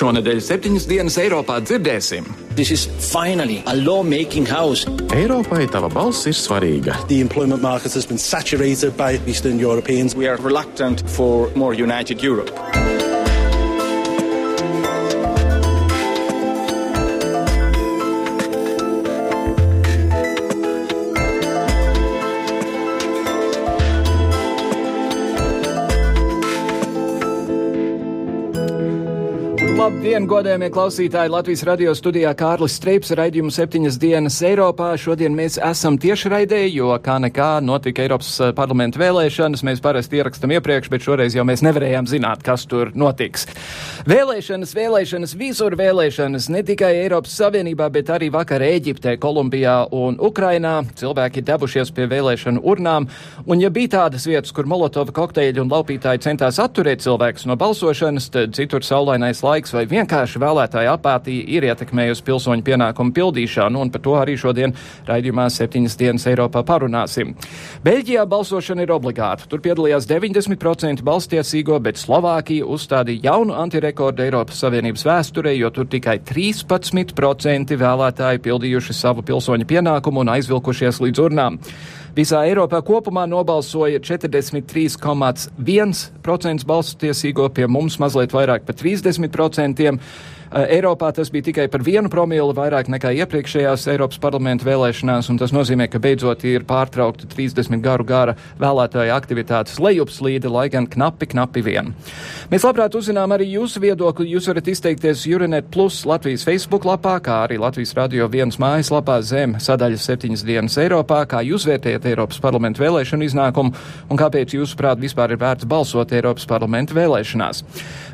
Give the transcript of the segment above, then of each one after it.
Šonadēļ septiņas dienas Eiropā dzirdēsim. Eiropai tava balss ir svarīga. The job. Labdien, godējumie klausītāji! Latvijas radio studijā Kārlis Streips raidījumu septiņas dienas Eiropā. Šodien mēs esam tiešraidē, jo kā nekā notika Eiropas eh, parlamenta vēlēšanas. Mēs parasti ierakstam iepriekš, bet šoreiz jau mēs nevarējām zināt, kas tur notiks. Vēlēšanas, vēlēšanas, visur vēlēšanas, ne tikai Eiropas Savienībā, bet arī vakar Eģiptē, Kolumbijā un Ukrainā. Cilvēki devušies pie vēlēšanu urnām, un ja bija tādas vietas, kur Molotova kokteļi un laupītāji centās atturēt cilvēkus no balsošanas, tad citur saulainais laiks vai vienkārši vēlētāja apātija ir ietekmējusi pilsoņu pienākumu pildīšanu, un par to arī šodien raidījumā septiņas dienas Eiropā parunāsim. Beļģijā balsošana ir obligāta. Tur piedalījās 90% balstiesīgo, bet Slovākija uzstādīja jaunu antirekordu Eiropas Savienības vēsturē, jo tur tikai 13% vēlētāji pildījuši savu pilsoņu pienākumu un aizvilkušies līdz urnām. Visā Eiropā kopumā nobalsoja 43,1% balsu tiesīgo, pie mums mazliet vairāk par 30%. Eh, Eiropā tas bija tikai par vienu promilu vairāk nekā iepriekšējās Eiropas parlamenta vēlēšanās, un tas nozīmē, ka beidzot ir pārtraukta 30 garu gara vēlētāja aktivitātes lejupslīde, lai gan knapi, knapi vien. Mēs labprāt uzzinām arī jūsu viedokli. Jūs varat izteikties Jurinet Plus Latvijas Facebook lapā, kā arī Latvijas radio vienas mājaslapā zem sadaļas septiņas dienas Eiropā, kā jūs vērtējat Eiropas parlamenta vēlēšanu iznākumu un kāpēc jūsuprāt vispār ir vērts balsot Eiropas parlamenta vēlēšanās.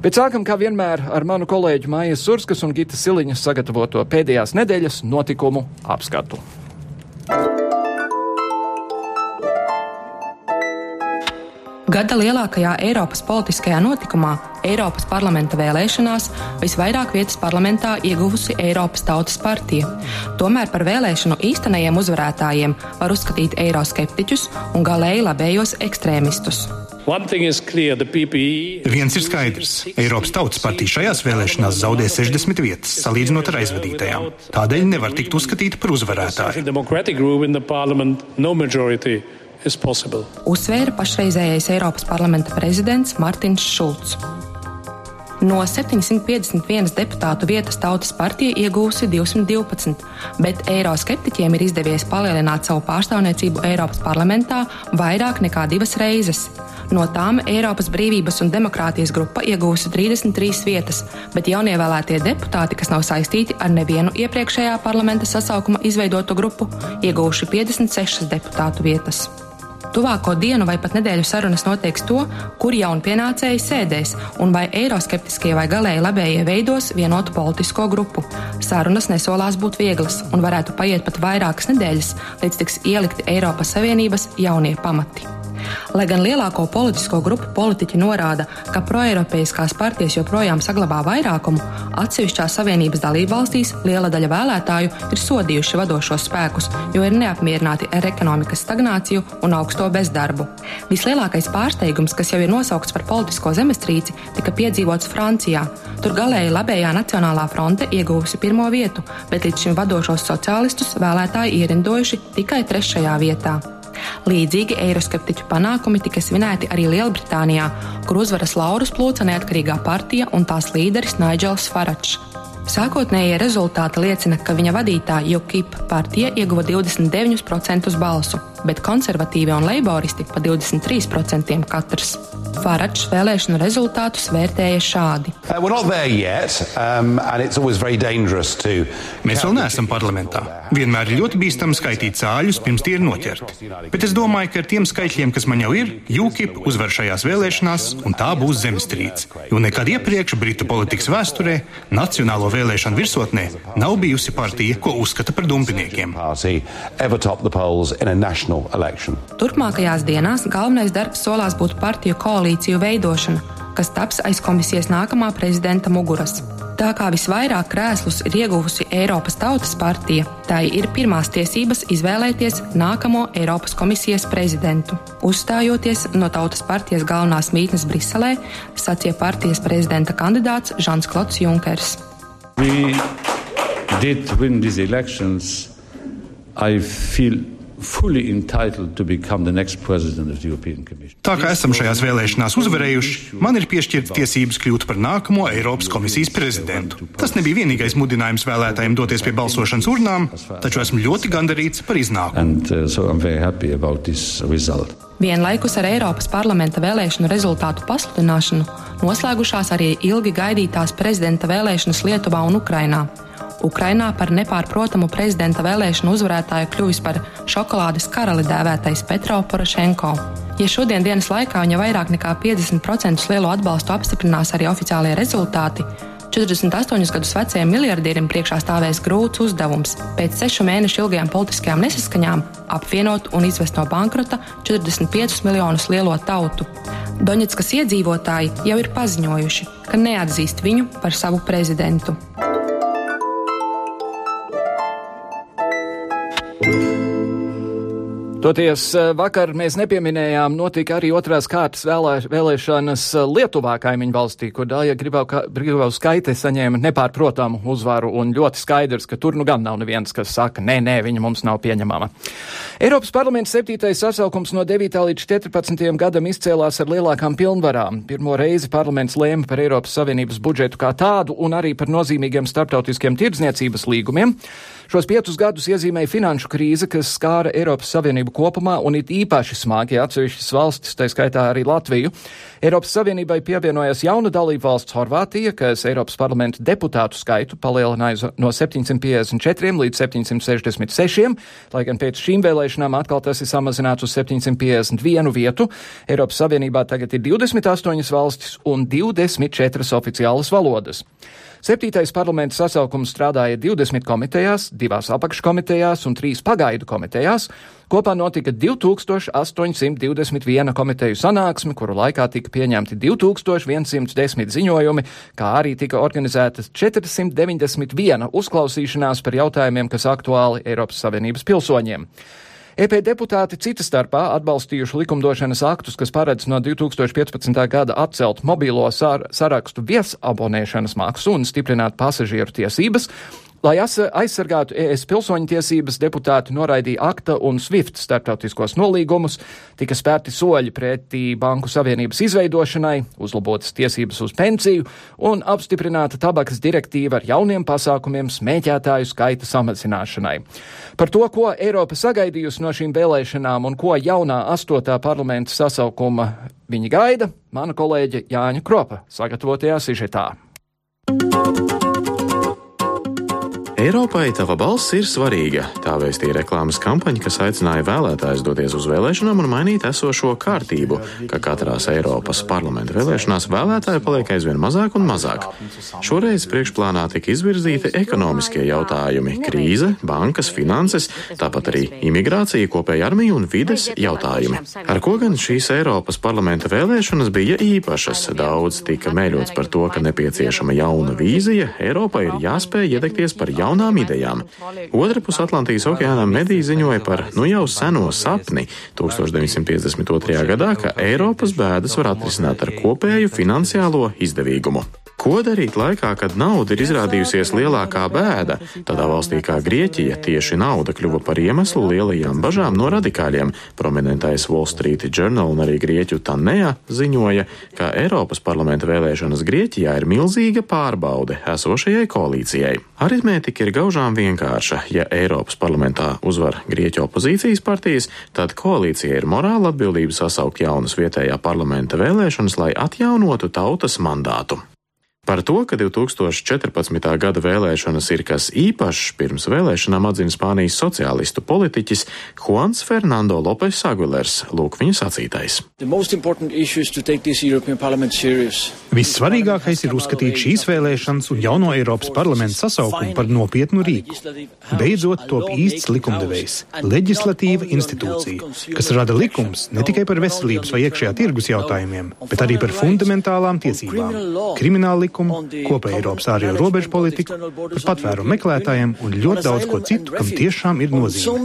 Bet sākam kā vienmēr ar manu kolēģu Mājas Surskas un Gita Siliņas sagatavoto pēdējās nedēļas notikumu apskatu. Gada lielākajā Eiropas politiskajā notikumā, Eiropas parlamenta vēlēšanās, visvairāk vietas parlamentā ieguvusi Eiropas Tautas partija. Tomēr par vēlēšanu īstenajiem uzvarētājiem var uzskatīt eiroskeptiķus un galēji labējos ekstrēmistus. Viens ir skaidrs. Eiropas Tautas partija šajās vēlēšanās zaudēja 60 vietas, salīdzinot ar aizvadītajām. Tādēļ nevar tikt uzskatīta par uzvarētāju. Uzsvēra pašreizējais Eiropas parlamenta prezidents Martins Šulcs. No 751 deputātu vietas Tautas partija iegūsi 212, bet eiroskeptiķiem ir izdevies palielināt savu pārstāvniecību Eiropas parlamentā vairāk nekā divas reizes. No tām Eiropas brīvības un demokrātijas grupa iegūsi 33 vietas, bet jaunievēlētie deputāti, kas nav saistīti ar nevienu iepriekšējā parlamenta sasaukuma izveidotu grupu, iegūši 56 deputātu vietas. Tuvāko dienu vai pat nedēļu sarunas noteiks to, kur jaunpienācēji sēdēs un vai eiroskeptiskie vai galēji labējie veidos vienotu politisko grupu. Sarunas nesolās būt vieglas un varētu paiet pat vairākas nedēļas, līdz tiks ielikti Eiropas Savienības jaunie pamati. Lai gan lielāko politisko grupu politiķi norāda, ka proeiropeiskās partijas joprojām saglabā vairākumu, atsevišķās Savienības dalībvalstīs liela daļa vēlētāju ir sodījuši vadošos spēkus, jo ir neapmierināti ar ekonomikas stagnāciju un augsto bezdarbu. Vislielākais pārsteigums, kas jau ir nosaukts par politisko zemestrīci, tika piedzīvots Francijā. Tur galēji labējā Nacionālā fronte ieguvusi pirmo vietu, bet līdz šim vadošos sociālistus vēlētāji ierindojuši tikai trešajā vietā. Līdzīgi eiroskeptiķu panākumi tika svinēti arī Lielbritānijā, kur uzvaras laurus plūca neatkarīgā partija un tās līderis Naidžels Faračs. Sākotnējie rezultāti liecina, ka viņa vadītāja UKIP partija ieguva 29% balsu, bet konservatīvie un leiboristi pa 23% katrs. Faračs vēlēšanu rezultātus vērtēja šādi. Yet, um, Mēs vēl neesam parlamentā. Vienmēr ir ļoti bīstami skaitīt cāļus, pirms tie ir noķerti. Bet es domāju, ka ar tiem skaitļiem, kas man jau ir, UKIP uzvar šajās vēlēšanās, un tā būs zemestrīce. Jo nekad iepriekš Britu politikas vēsturē, nacionālo vēlēšanu virsotnē, nav bijusi partija, ko uzskata par dumpiniekiem. Turpmākajās dienās galvenais darbs solās būt partiju koalīciju veidošana, kas taps aiz komisijas nākamā prezidenta muguras. Tā kā visvairāk krēslus ir ieguvusi Eiropas Tautas partija, tai ir pirmās tiesības izvēlēties nākamo Eiropas komisijas prezidentu. Uzstājoties no Tautas partijas galvenās mītnes Briselē, sacīja partijas prezidenta kandidāts Žans Klots Junkers. We did win these elections. I feel Tā kā esam šajās vēlēšanās uzvarējuši, man ir piešķirta tiesības kļūt par nākamo Eiropas komisijas prezidentu. Tas nebija vienīgais mudinājums vēlētājiem doties pie balsošanas urnām, taču esmu ļoti gandarīts par iznākumu. And, uh, Vienlaikus ar Eiropas parlamenta vēlēšanu rezultātu pasludināšanu noslēgušās arī ilgi gaidītās prezidenta vēlēšanas Lietuvā un Ukrainā. Ukrainā par nepārprotamu prezidenta vēlēšanu uzvarētāju kļuvis par šokolādes karali dēvētais Petro Porošenko. Ja šodien dienas laikā viņa vairāk nekā 50% lielo atbalstu apstiprinās arī oficiālie rezultāti, 48 gadus vecajam miljardierim priekšā stāvēs grūts uzdevums pēc sešu mēnešu ilgajām politiskajām nesaskaņām apvienot un izvest no bankrota 45 miljonus lielo tautu. Doņetskas iedzīvotāji jau ir paziņojuši, ka neatzīst viņu par savu prezidentu. Toties eh, vakar mēs nepieminējām, notika arī otrās kārtas vēlē, vēlēšanas eh, Lietuvā kaimiņu valstī, kur Dāja Gribau skaite saņēma nepārprotamu uzvaru un ļoti skaidrs, ka tur nu gan nav neviens, kas saka, nē, nē, viņa mums nav pieņemama. Eiropas parlaments septītais sasaukums no 9. līdz 14. gadam izcēlās ar lielākām pilnvarām. Pirmo reizi parlaments lēma par Eiropas Savienības budžetu kā tādu un arī par nozīmīgiem starptautiskiem tirdzniecības līgumiem. Šos piecus gadus iezīmēja finanšu krīze, kas skāra Eiropas Savienību kopumā un it īpaši smagi atsevišķas valstis, tā skaitā arī Latviju. Eiropas Savienībai pievienojas jauna dalība valsts Horvātija, kas Eiropas parlamenta deputātu skaitu palielināja no 754 līdz 766, lai gan pēc šīm vēlēšanām atkal tas ir samazināts uz 751 vietu. Eiropas Savienībā tagad ir 28 valstis un 24 oficiālas valodas. Septītais parlamenta sasaukums strādāja 20 komitejās, divās apakškomitejās un trīs pagaidu komitejās. Kopā notika 2821 komiteju sanāksme, kuru laikā tika pieņemti 2110 ziņojumi, kā arī tika organizētas 491 uzklausīšanās par jautājumiem, kas aktuāli Eiropas Savienības pilsoņiem. EP deputāti cita starpā atbalstījuši likumdošanas aktus, kas paredz no 2015. gada atcelt mobīlo sar sarakstu viesabonēšanas maksu un stiprināt pasažieru tiesības. Lai aizsargātu ES pilsoņu tiesības, deputāti noraidīja akta un SWIFT starptautiskos nolīgumus, tika spērti soļi pretī Banku Savienības izveidošanai, uzlabotas tiesības uz pensiju un apstiprināta tabakas direktīva ar jauniem pasākumiem smēķētāju skaita samazināšanai. Par to, ko Eiropa sagaidījusi no šīm vēlēšanām un ko jaunā astotā parlamenta sasaukuma viņa gaida, mana kolēģe Jāņa Kropa sagatavotajā sižetā. Eiropai tava balss ir svarīga. Tā vēstīja reklāmas kampaņa, kas aicināja vēlētājus doties uz vēlēšanām un mainīt esošo kārtību, ka katrās Eiropas parlamenta vēlēšanās vēlētāji paliek aizvien mazāk un mazāk. Šoreiz priekšplānā tika izvirzīti ekonomiskie jautājumi - krīze, bankas, finanses, tāpat arī imigrācija, kopēja armija un vides jautājumi. Ar ko gan šīs Eiropas parlamenta vēlēšanas bija īpašas? Daudz tika mēļots par to, ka nepieciešama jauna vīzija, Eiropai ir jāspēj iedegties par jaunu jaunām idejām. Otrapus Atlantijas okeānā mediji ziņoja par nu jau seno sapni 1952. gadā, ka Eiropas bēdas var atrisināt ar kopēju finansiālo izdevīgumu. Ko darīt laikā, kad nauda ir izrādījusies lielākā bēda? Tādā valstī kā Grieķija tieši nauda kļuva par iemeslu lielajām bažām no radikāļiem. Prominentais Wall Street Journal un arī Grieķu Tanea ziņoja, ka Eiropas parlamenta vēlēšanas Grieķijā ir milzīga pārbaude esošajai koalīcijai. Aritmētika ir gaužām vienkārša. Ja Eiropas parlamentā uzvar Grieķu opozīcijas partijas, tad koalīcija ir morāla atbildība sasaukt jaunas vietējā parlamenta vēlēšanas, lai atjaunotu tautas mandātu. Par to, ka 2014. gada vēlēšanas ir kas īpašs, pirms vēlēšanām atzina Spānijas sociālistu politiķis Juans Fernando Lopes Aguilers. Lūk, viņa sacītais. Vissvarīgākais ir uzskatīt šīs vēlēšanas un jauno Eiropas parlamentu sasaukumu par nopietnu rīku. Beidzot top īsts likumdevējs, leģislatīva institūcija, kas rada likums ne tikai par veselības vai iekšējā tirgus jautājumiem, bet arī par fundamentālām tiesībām - krimināla likuma likumu, kopēju Eiropas ārējo robežu politiku, par patvērumu meklētājiem un ļoti daudz ko citu, kam tiešām ir nozīme.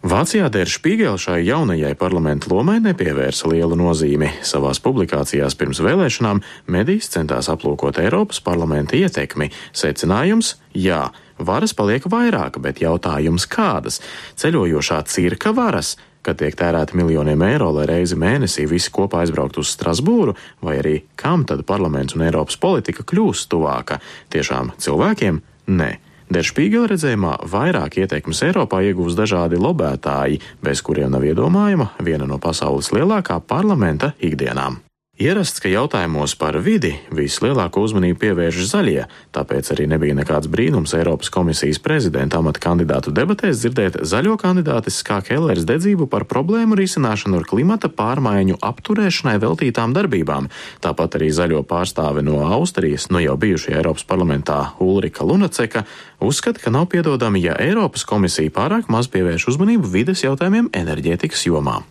Vācijā Der Spiegel šai jaunajai parlamentu lomai nepievērsa lielu nozīmi. Savās publikācijās pirms vēlēšanām medijas centās aplūkot Eiropas parlamenta ietekmi. Secinājums - jā, varas paliek vairāk, bet jautājums kādas? Ceļojošā cirka varas kad tiek tērēti miljoniem eiro, lai reizi mēnesī visi kopā aizbrauktu uz Strasbūru, vai arī kam tad parlaments un Eiropas politika kļūs tuvāka? Tiešām cilvēkiem? Nē. Deršpīgela redzējumā vairāk ieteikums Eiropā iegūs dažādi lobētāji, bez kuriem nav iedomājama viena no pasaules lielākā parlamenta ikdienām. Ierasts, ka jautājumos par vidi vislielāko uzmanību pievērš zaļie, tāpēc arī nebija nekāds brīnums Eiropas komisijas prezidenta amata kandidātu debatēs dzirdēt zaļo kandidātes kā Kellers dedzību par problēmu risināšanu ar klimata pārmaiņu apturēšanai veltītām darbībām. Tāpat arī zaļo pārstāve no Austrijas, no jau bijušajā Eiropas parlamentā Ulrika Lunaceka, uzskata, ka nav piedodami, ja Eiropas komisija pārāk maz pievērš uzmanību vides jautājumiem enerģētikas jomā.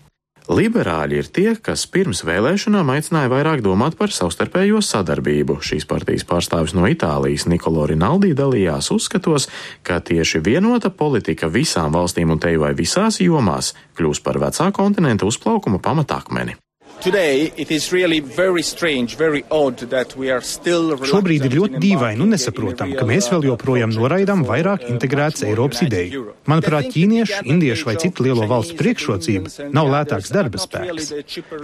Liberāļi ir tie, kas pirms vēlēšanām aicināja vairāk domāt par savstarpējo sadarbību. Šīs partijas pārstāvis no Itālijas Nikolo Rinaldi dalījās uzskatos, ka tieši vienota politika visām valstīm un te vai visās jomās kļūs par vecā kontinenta uzplaukuma pamatakmeni. Really strange, Šobrīd ir ļoti dīvaini un nesaprotam, ka mēs vēl joprojām noraidām vairāk integrētas Eiropas ideju. Manuprāt, ķīniešu, indiešu vai citu lielo valstu priekšrocība nav lētāks darba spēks.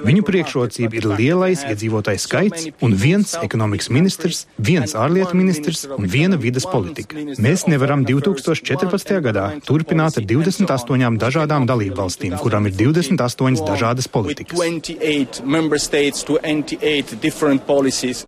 Viņu priekšrocība ir lielais iedzīvotājs skaits un viens ekonomikas ministrs, viens ārlietu ministrs un viena vidas politika. Mēs nevaram 2014. gadā turpināt ar 28 dažādām dalību valstīm, kurām ir 28 dažādas politikas. 28 member states to 98 different policies.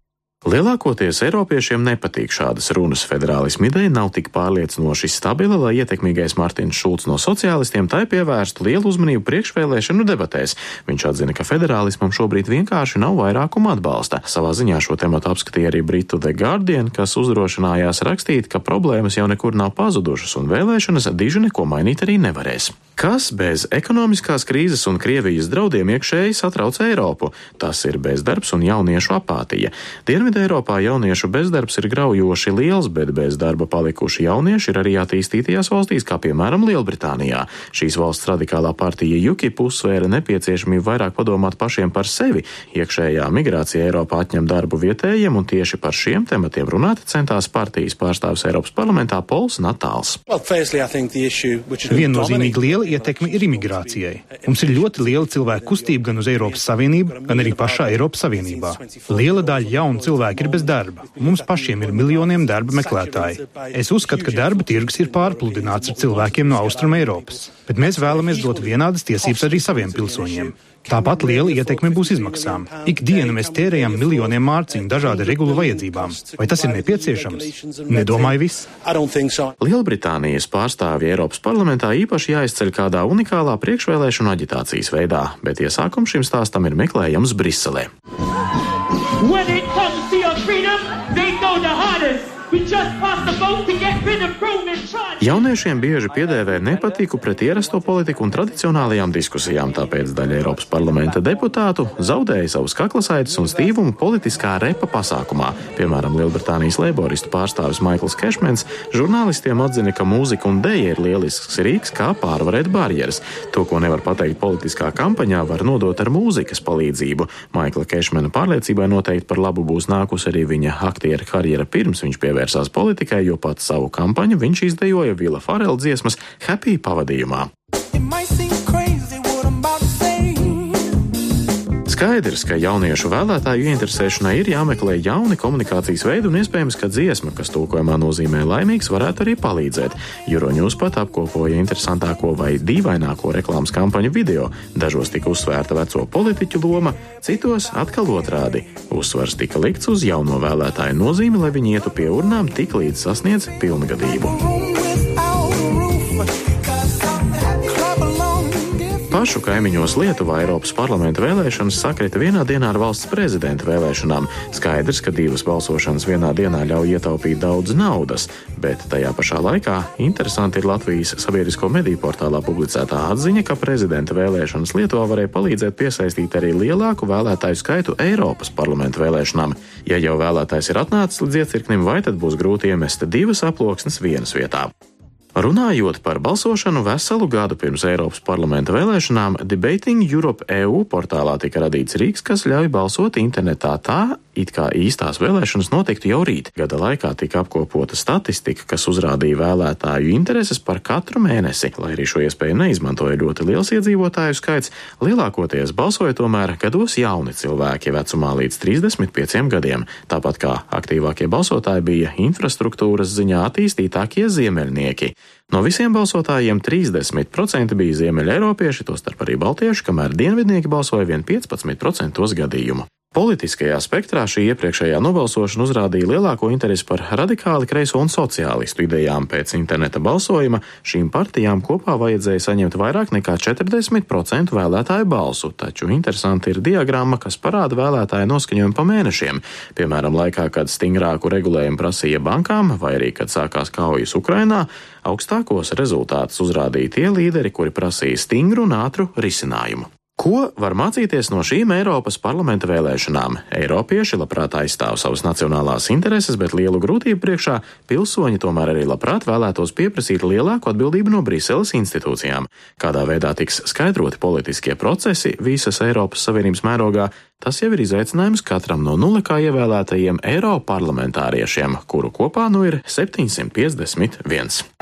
Lielākoties Eiropiešiem nepatīk šādas runas. Federālisma ideja nav tik pārliecinoši stabila, lai ietekmīgais Mārtiņš Šulcs no sociālistiem tai pievērstu lielu uzmanību priekšvēlēšanu debatēs. Viņš atzina, ka federālismam šobrīd vienkārši nav vairākuma atbalsta. Savā ziņā šo tematu apskatīja arī Britu The Guardian, kas uzdrošinājās rakstīt, ka problēmas jau nekur nav pazudušas un vēlēšanas diži neko mainīt arī nevarēs. Kas bez ekonomiskās krīzes un Krievijas draudiem iekšēji satrauc Eiropu? Tas ir bezdarbs un jauniešu apātija. Dienvidē Eiropā jauniešu bezdarbs ir graujoši liels, bet bez darba palikuši jaunieši ir arī attīstītajās valstīs, kā piemēram Lielbritānijā. Šīs valsts radikālā partija UKIP uzsvēra nepieciešamību vairāk padomāt pašiem par sevi. Iekšējā migrācija Eiropā atņem darbu vietējiem, un tieši par šiem tematiem runāt centās partijas pārstāvis Eiropas parlamentā Pols Natāls. Well, firstly, liela ietekme ir imigrācijai. Mums ir ļoti liela cilvēku kustība gan uz Eiropas Savienību, gan arī pašā Eiropas Savienībā. Liela daļa jaunu cilvēku ir bez darba, mums pašiem ir miljoniem darba meklētāji. Es uzskatu, ka darba tirgus ir pārpludināts ar cilvēkiem no Austrum Eiropas, bet mēs vēlamies dot vienādas tiesības arī saviem pilsoņiem. Tāpat liela ietekme būs izmaksām. Ikdienu mēs tērējam miljoniem mārciņu dažādu regulu vajadzībām. Vai tas ir nepieciešams? Nedomāju viss. Lielbritānijas pārstāvji Eiropas parlamentā īpaši jāizceļ kādā unikālā priekšvēlēšanu aģitācijas veidā, bet iesākums šim stāstam ir meklējams Briselē. When it comes Jauniešiem bieži piedēvē nepatiku pret ierasto politiku un tradicionālajām diskusijām, tāpēc daļa Eiropas parlamenta deputātu zaudēja savus kaklasaitus un stīvumu politiskā repa pasākumā. Piemēram, Lielbritānijas laboristu pārstāvis Maikls Kešmens žurnālistiem atzina, ka mūzika un dēja ir lielisks rīks, kā pārvarēt barjeras. To, ko nevar pateikt politiskā kampaņā, var nodot ar mūzikas palīdzību. Maikla Kešmena pārliecībai noteikti par labu būs nākus arī viņa aktiera karjera pirms viņš pievērsās politikai, jo pats savu kampaņu viņš izdejoja Vila Farela dziesmas Happy pavadījumā. Skaidrs, ka jauniešu vēlētāju ieinteresēšanai ir jāmeklē jauni komunikācijas veidi, un iespējams, ka dziesma, kas tulkojumā nozīmē laimīgs, varētu arī palīdzēt. Euronews pat apkopoja interesantāko vai dīvaināko reklāmas kampaņu video. Dažos tika uzsvērta veco politiķu loma, citos atkal otrādi. Uzsvars tika likts uz jauno vēlētāju nozīmi, lai viņi ietu pie urnām tik līdz sasniedz pilngadību. Pašu kaimiņos Lietuvā Eiropas parlamenta vēlēšanas sakrita vienā dienā ar valsts prezidenta vēlēšanām. Skaidrs, ka divas balsošanas vienā dienā ļauj ietaupīt daudz naudas, bet tajā pašā laikā interesanti ir Latvijas sabiedrisko mediju portālā publicētā atziņa, ka prezidenta vēlēšanas Lietuvā varēja palīdzēt piesaistīt arī lielāku vēlētāju skaitu Eiropas parlamenta vēlēšanām. Ja jau vēlētājs ir atnācis līdz iecirknim, vai tad būs grūti iemest divas aploksnes vienas vietā? Runājot par balsošanu veselu gadu pirms Eiropas parlamenta vēlēšanām, Debating Europe EU portālā tika radīts rīks, kas ļauj balsot internetā tā, it kā īstās vēlēšanas notiktu jau rīt. Gada laikā tika apkopota statistika, kas uzrādīja vēlētāju intereses par katru mēnesi. Lai arī šo iespēju neizmantoja ļoti liels iedzīvotāju skaits, lielākoties balsoja tomēr gados jauni cilvēki vecumā līdz 35 gadiem, tāpat kā aktīvākie balsotāji bija infrastruktūras ziņā attīstītākie ziemeļnieki. No visiem balsotājiem 30% bija ziemeļeiropieši, tostarp arī baltieši, kamēr dienvidnieki balsoja vien 15% gadījumu. Politiskajā spektrā šī iepriekšējā nobalsošana uzrādīja lielāko interesi par radikāli kreiso un sociālistu idejām. Pēc interneta balsojuma šīm partijām kopā vajadzēja saņemt vairāk nekā 40% vēlētāju balsu, taču interesanti ir diagramma, kas parāda vēlētāju noskaņojumu pa mēnešiem. Piemēram, laikā, kad stingrāku regulējumu prasīja bankām, vai arī, kad sākās kaujas Ukrainā, augstākos rezultātus uzrādīja tie līderi, kuri prasīja stingru un ātru risinājumu. Ko var mācīties no šīm Eiropas parlamenta vēlēšanām? Eiropieši labprāt aizstāv savas nacionālās intereses, bet lielu grūtību priekšā pilsoņi tomēr arī labprāt vēlētos pieprasīt lielāku atbildību no Briseles institūcijām. Kādā veidā tiks skaidroti politiskie procesi visas Eiropas Savienības mērogā, tas jau ir izaicinājums katram no nulekā ievēlētajiem Eiroparlamentāriešiem, kuru kopā nu ir 751.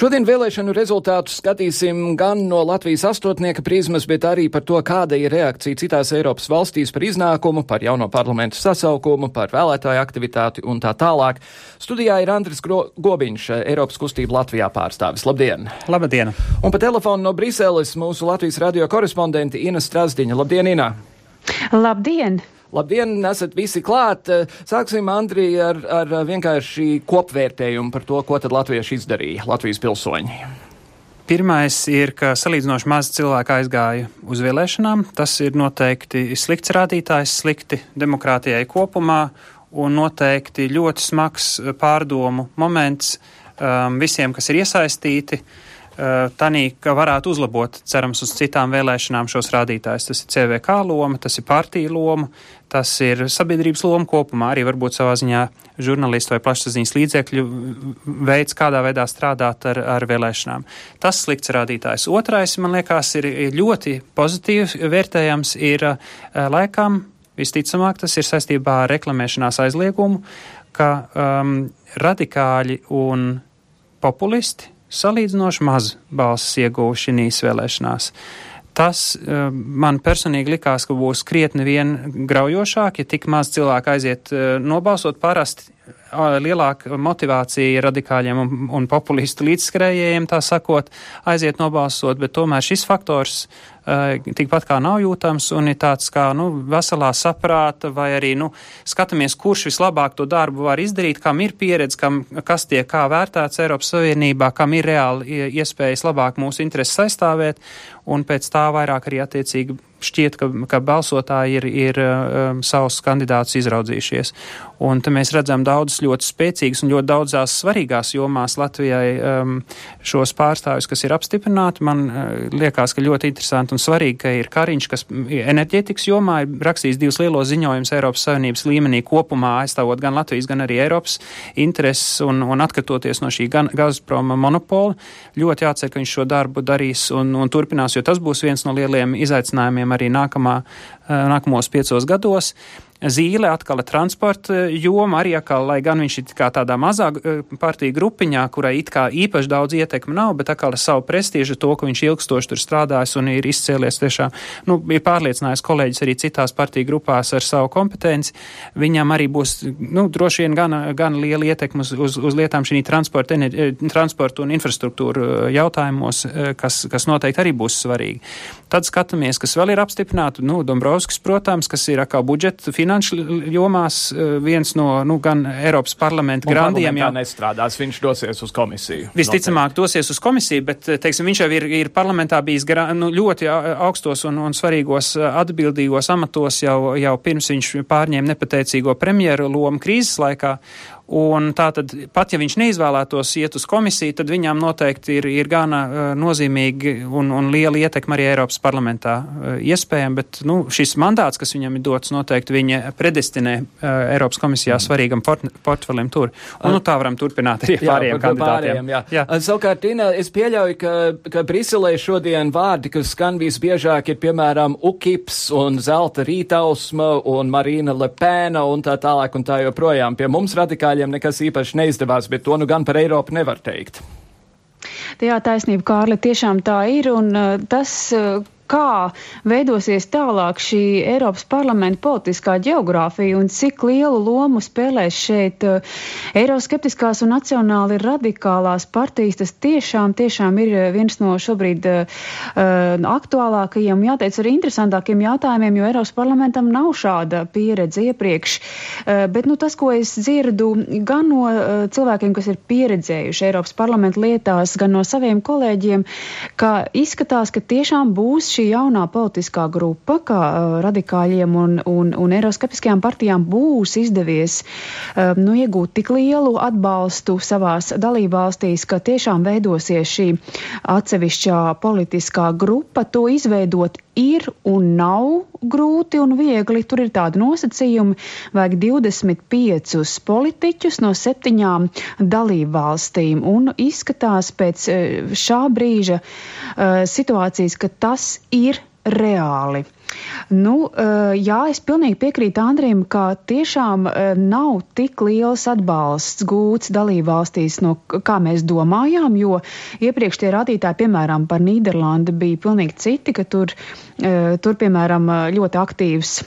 Šodien vēlēšanu rezultātus skatīsim gan no Latvijas astotnieka prizmas, bet arī par to, kāda ir reakcija citās Eiropas valstīs par iznākumu, par jauno parlamentu sasaukumu, par vēlētāju aktivitāti un tā tālāk. Studijā ir Andris Gobiņš, Eiropas kustība Latvijā pārstāvis. Labdien! Labdien! Un pa telefonu no Briseles mūsu Latvijas radio korespondenti Ina Strasdiņa. Labdien, Ina! Labdien! Labdien, esat visi klāt. Sāksim, Andrī, ar, ar vienkārši kopvērtējumu par to, ko tad latvieši izdarīja, Latvijas pilsoņi. Pirmais ir, ka salīdzinoši maz cilvēku aizgāja uz vēlēšanām. Tas ir noteikti slikts rādītājs, slikti demokrātijai kopumā un noteikti ļoti smags pārdomu moments um, visiem, kas ir iesaistīti. Uh, tanī, ka varētu uzlabot, cerams, uz citām vēlēšanām šos rādītājus. Tas ir CVK loma, tas ir partija loma, tas ir sabiedrības loma kopumā, arī varbūt savā ziņā žurnālistu vai plašsaziņas līdzekļu veids, kādā veidā strādāt ar, ar vēlēšanām. Tas slikts rādītājs. Otrais, man liekas, ir ļoti pozitīvs vērtējams, ir eh, laikam, visticamāk, tas ir saistībā ar reklamēšanās aizliegumu, ka um, radikāļi un populisti salīdzinoši maz balsis ieguvuši šīs vēlēšanās. Tas uh, man personīgi likās, ka būs krietni vien graujošāk, ja tik maz cilvēku aiziet uh, nobalsot. Parasti lielāka motivācija radikāļiem un, un populistu līdzskrējējiem, tā sakot, aiziet nobalsot, bet tomēr šis faktors uh, tikpat kā nav jūtams un ir tāds kā, nu, veselā saprāta vai arī, nu, skatāmies, kurš vislabāk to darbu var izdarīt, kam ir pieredze, kam, kas tiek kā vērtēts Eiropas Savienībā, kam ir reāli iespējas labāk mūsu intereses aizstāvēt un pēc tā vairāk arī attiecīgi šķiet, ka, ka balsotāji ir, ir um, savus kandidātus izraudzījušies. Un te mēs redzam daudzas ļoti spēcīgas un ļoti daudzās svarīgās jomās Latvijai um, šos pārstāvjus, kas ir apstiprināti. Man uh, liekas, ka ļoti interesanti un svarīgi, ka ir Kariņš, kas enerģētikas jomā ir rakstījis divus lielos ziņojumus Eiropas Savienības līmenī kopumā, aizstāvot gan Latvijas, gan arī Eiropas intereses un, un atkatoties no šī gan Gazproma monopola. Ļoti jācer, ka viņš šo darbu darīs un, un turpinās, jo tas būs viens no lieliem izaicinājumiem arī nākamā, eh, nākamos piecos gados. Zīle atkal ir transporta joma, arī atkal, lai gan viņš ir tādā mazā eh, partija grupiņā, kurai it kā īpaši daudz ietekme nav, bet atkal ar savu prestīžu to, ka viņš ilgstoši tur strādājis un ir izcēlies tiešām, nu, ir pārliecinājis kolēģis arī citās partiju grupās ar savu kompetenci. Viņam arī būs, nu, droši vien gan, gan liela ietekme uz, uz, uz lietām šī transporta, enerģi, transporta un infrastruktūra jautājumos, kas, kas noteikti arī būs svarīgi. Tad skatāmies, kas vēl ir apstiprināti, nu, Dombrovskis, protams, kas ir atkal budžeta finansējums finanšu jomās viens no nu, gan Eiropas parlamenta grandiem. Jā, nestrādās, viņš dosies uz komisiju. Visticamāk, noteikti. dosies uz komisiju, bet, teiksim, viņš jau ir, ir parlamentā bijis gra, nu, ļoti augstos un, un svarīgos atbildīgos amatos jau, jau pirms viņš pārņēma nepateicīgo premjeru lomu krīzes laikā. Un tātad, pat ja viņš neizvēlētos iet uz komisiju, tad viņām noteikti ir, ir gana uh, nozīmīgi un, un liela ietekma arī Eiropas parlamentā uh, iespējama, bet nu, šis mandāts, kas viņam ir dots, noteikti viņa predestinē uh, Eiropas komisijā mm. svarīgam port, portfelim tur. Un nu, tā varam turpināt arī jā, pārējiem kandidātiem. Pārējiem, jā. Jā. Savukārt, Ina, es pieļauju, ka, ka Briselē šodien vārdi, kas skan visbiežāk, ir piemēram UKIPS un Zelta rītausma un Marīna Lepēna un tā tālāk un tā joprojām. Pie mums radikāļi liberāļiem nekas īpaši neizdevās, bet to nu gan par Eiropu nevar teikt. Jā, taisnība, Kārli, tiešām tā ir, un uh, tas, uh, kā veidosies tālāk šī Eiropas parlamenta politiskā geogrāfija un cik lielu lomu spēlēs šeit uh, eiroskeptiskās un nacionāli radikālās partijas, tas tiešām, tiešām ir uh, viens no šobrīd uh, aktuālākajiem, jāteic, arī interesantākiem jautājumiem, jo Eiropas parlamentam nav šāda pieredze iepriekš. Uh, bet, nu, tas, ko es dzirdu gan no uh, cilvēkiem, kas ir pieredzējuši Eiropas parlamenta lietās, gan no saviem kolēģiem, ka izskatās, ka tiešām būs šī šī jaunā politiskā grupa, kā uh, radikāļiem un, un, un eiroskeptiskajām partijām būs izdevies uh, nu, iegūt tik lielu atbalstu savās dalībvalstīs, ka tiešām veidosies šī atsevišķā politiskā grupa, to izveidot ir un nav grūti un viegli. Tur ir tādi nosacījumi, vajag 25 politiķus no septiņām dalību valstīm. Un izskatās pēc uh, šā brīža uh, situācijas, ka tas ir reāli. Nu, eh, jā, es pilnīgi piekrītu Andrim, ka tiešām eh, nav tik liels atbalsts gūts dalībvalstīs, no kā mēs domājām, jo iepriekš tie rādītāji, piemēram, par Nīderlandi bija pilnīgi citi, ka tur, eh, tur piemēram, ļoti aktīvs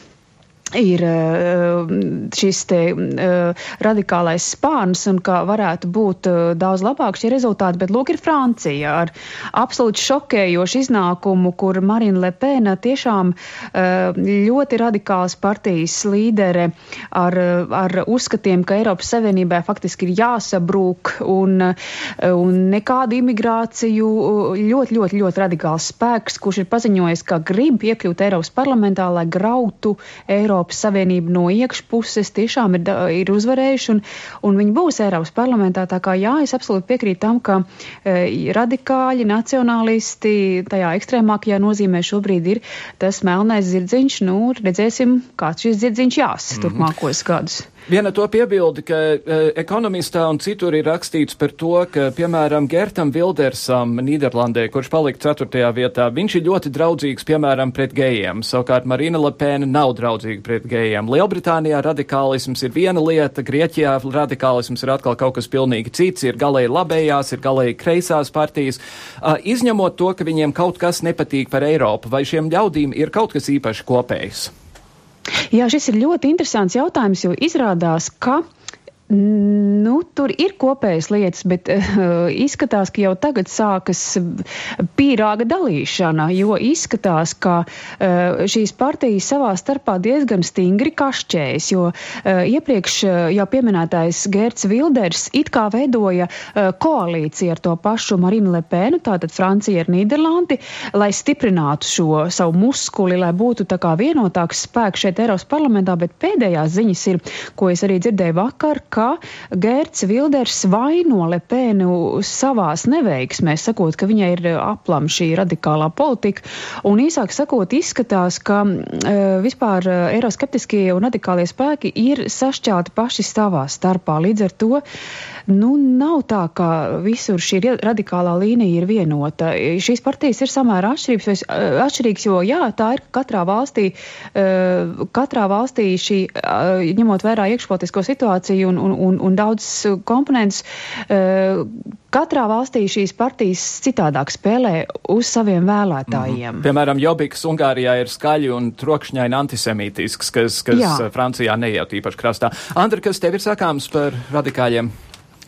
ir eh, šis te eh, radikālais spārns un ka varētu būt eh, daudz labāk šie rezultāti, bet lūk ir Francija ar absolūti šokējošu iznākumu, kur Marina Lepena tiešām ļoti radikāls partijas līdere ar, ar uzskatiem, ka Eiropas Savienībai faktiski ir jāsabrūk un, un nekādu imigrāciju ļoti, ļoti, ļoti radikāls spēks, kurš ir paziņojis, ka grib iekļūt Eiropas parlamentā, lai grautu Eiropas Eiropas Savienība no iekšpuses tiešām ir, ir uzvarējuši un, un viņi būs Eiropas parlamentā. Tā kā jā, es absolūti piekrītu tam, ka e, radikāļi, nacionālisti tajā ekstrēmākajā nozīmē šobrīd ir tas melnais zirdziņš. Nu, redzēsim, kāds šis zirdziņš jās mm -hmm. turpmākos gadus. Viena to piebildi, ka uh, ekonomistā un citur ir rakstīts par to, ka, piemēram, Gertam Vildersam Nīderlandē, kurš palika ceturtajā vietā, viņš ir ļoti draudzīgs, piemēram, pret gejiem. Savukārt Marina Lepēna nav draudzīga pret gejiem. Lielbritānijā radikālisms ir viena lieta, Grieķijā radikālisms ir atkal kaut kas pilnīgi cits, ir galēji labējās, ir galēji kreisās partijas. Uh, izņemot to, ka viņiem kaut kas nepatīk par Eiropu, vai šiem ļaudīm ir kaut kas īpaši kopējs? Jā, šis ir ļoti interesants jautājums, jo izrādās, ka Nu, tur ir kopējas lietas, bet uh, izskatās, ka jau tagad sākas pīrāga dalīšana, jo izskatās, ka uh, šīs partijas savā starpā diezgan stingri kašķējas, jo uh, iepriekš uh, jau pieminētais Gerts Wilders it kā veidoja uh, koalīciju ar to pašu Marinu Lepēnu, tātad Francija ar Nīderlandi, lai stiprinātu šo savu muskuli, lai būtu tā kā vienotāks spēks šeit Eiropas parlamentā, bet pēdējās ziņas ir, ko es arī dzirdēju vakar, ka ka Gerts Vilders vaino Lepēnu savās neveiksmēs, sakot, ka viņai ir aplam šī radikālā politika. Un īsāk sakot, izskatās, ka uh, vispār uh, eiroskeptiskie un radikālie spēki ir sašķelti paši savā starpā. Līdz ar to nu, nav tā, ka visur šī radikālā līnija ir vienota. Šīs partijas ir samērā atšķirīgas, uh, atšķirīgas jo jā, tā ir katrā valstī, uh, katrā valstī šī, uh, ņemot vērā iekšpolitisko situāciju un, un, un, un daudz komponentus. Uh, katrā valstī šīs partijas citādāk spēlē uz saviem vēlētājiem. Mm. Piemēram, Jobiks Ungārijā ir skaļi un trokšņaini antisemītisks, kas, kas Jā. Francijā neiet īpaši krastā. Andri, kas tev ir sakāms par radikāļiem?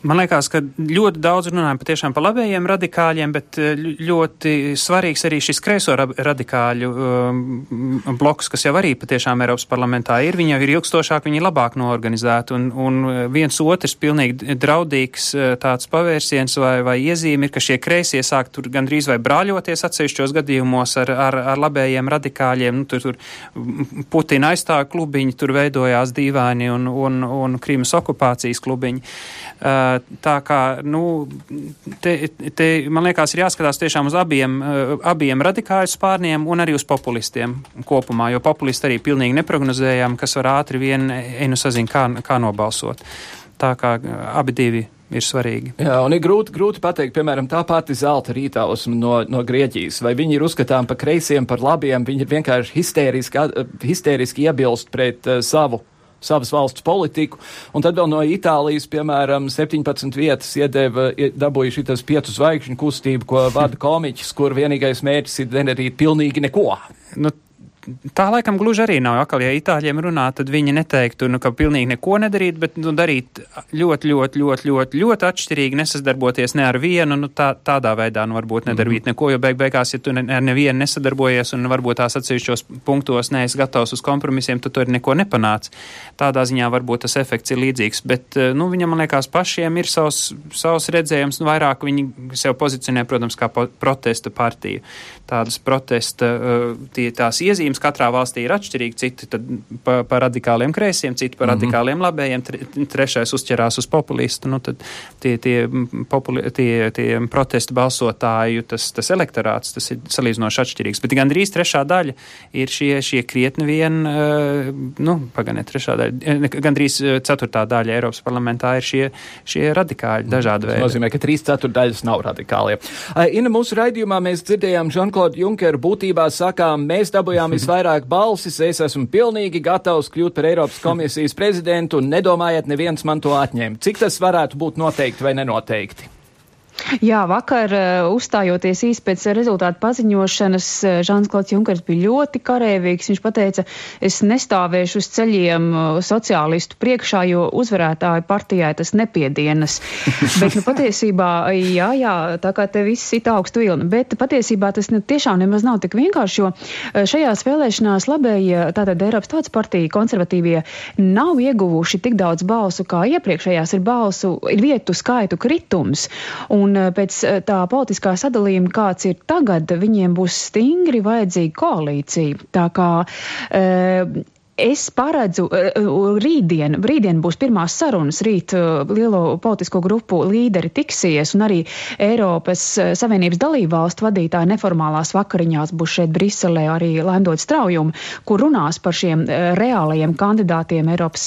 Man liekas, ka ļoti daudz runājam patiešām par labējiem radikāļiem, bet eh, ļoti svarīgs arī šis kreiso radikāļu um, bloks, kas jau arī patiešām Eiropas parlamentā ir. Viņi jau ir ilgstošāk, viņi ir labāk noorganizēti, un, un viens otrs pilnīgi draudīgs eh, tāds pavērsiens vai, vai iezīme ir, ka šie kreisie sāk tur gandrīz vai brāļoties atsevišķos gadījumos ar, ar, ar labējiem radikāļiem. Nu, tur, tur Putina aizstāja klubiņi, tur veidojās dīvaini un, un, un Krīmas okupācijas klubiņi. Uh, Tā kā, nu, te, te, man liekas, ir jāskatās tiešām uz abiem, eh, abiem radikāļu spārniem un arī uz populistiem kopumā, jo populisti arī pilnīgi neprognozējām, kas var ātri vien, enu sazin, kā, kā nobalsot. Tā kā eh, abi divi ir svarīgi. Jā, un ir grūti, grūti pateikt, piemēram, tā pati zelta rītausma no, no Grieķijas, vai viņi ir uzskatām par kreisiem, par labiem, viņi ir vienkārši histēriski, histēriski iebilst pret uh, savu savas valsts politiku. Un tad vēl no Itālijas, piemēram, 17 vietas iedeva, dabūja šitas piecu zvaigžņu kustību, ko vada komiķis, kur vienīgais mērķis ir nedarīt pilnīgi neko. Nu, tā laikam gluži arī nav. Akal, ja itāļiem runā, tad viņi neteiktu, nu, ka pilnīgi neko nedarīt, bet nu, darīt ļoti, ļoti, ļoti, ļoti, ļoti atšķirīgi, nesadarboties ne ar vienu, nu, tā, tādā veidā nu, varbūt nedarīt mm -hmm. neko, jo beig beigās, ja tu ne, ar nevienu nesadarbojies un varbūt tās atsevišķos punktos neesi gatavs uz kompromisiem, tad tu arī neko nepanāc. Tādā ziņā varbūt tas efekts ir līdzīgs, bet, nu, viņam, man liekas, pašiem ir savs, savs redzējums, nu, vairāk viņi sev pozicionē, protams, kā po protesta partija. Tādas protesta, tie, tās iezīmes protams, katrā valstī ir atšķirīgi. Citi par pa radikāliem kreisiem, citi par mm -hmm. radikāliem labējiem, tre, trešais uzķerās uz populistu. Nu, tie, tie, populi, tie, tie protestu balsotāju, tas, tas elektorāts, tas ir salīdzinoši atšķirīgs. Bet gandrīz trešā daļa ir šie, šie krietni vien, uh, nu, pagaidiet, trešā daļa, gandrīz ceturtā daļa Eiropas parlamentā ir šie, šie radikāļi mhm. dažādi veidi. Tas nozīmē, ka trīs ceturdaļas nav radikālie. Ina, mūsu raidījumā mēs dzirdējām Žanklodu Junkeru būtībā sakām, mēs dabūjām vis vairāk balsis, es esmu pilnīgi gatavs kļūt par Eiropas komisijas prezidentu un nedomājiet neviens man to atņemt. Cik tas varētu būt noteikti vai nenoteikti? Jā, vakar uh, uzstājoties īsi pēc rezultātu paziņošanas, uh, Žāns Klauds Junkers bija ļoti karēvīgs. Viņš teica, es nestāvēšu uz ceļiem uh, sociālistu priekšā, jo uzvarētāju partijai tas nepiedienas. Bet, nu, patiesībā, jā, jā, tā kā te viss ir augstu vilni, bet patiesībā tas ne, tiešām nemaz nav tik vienkārši, jo šajās vēlēšanās labējie, tātad Eiropas tautas partija, konservatīvie, nav ieguvuši tik daudz balsu kā iepriekšējās ir balsu, ir vietu skaitu kritums. Un Un eh, pēc eh, tā politiskā sadalījuma, kāds ir tagad, viņiem būs stingri vajadzīga koalīcija. Tā kā e, Es paredzu, eh, eh, rītdien, rītdien būs pirmās sarunas, rīt eh, lielo politisko grupu līderi tiksies, un arī Eiropas Savienības dalību valstu vadītāji neformālās vakariņās būs šeit Briselē arī Lendot Straujumi, kur runās par šiem reālajiem kandidātiem Eiropas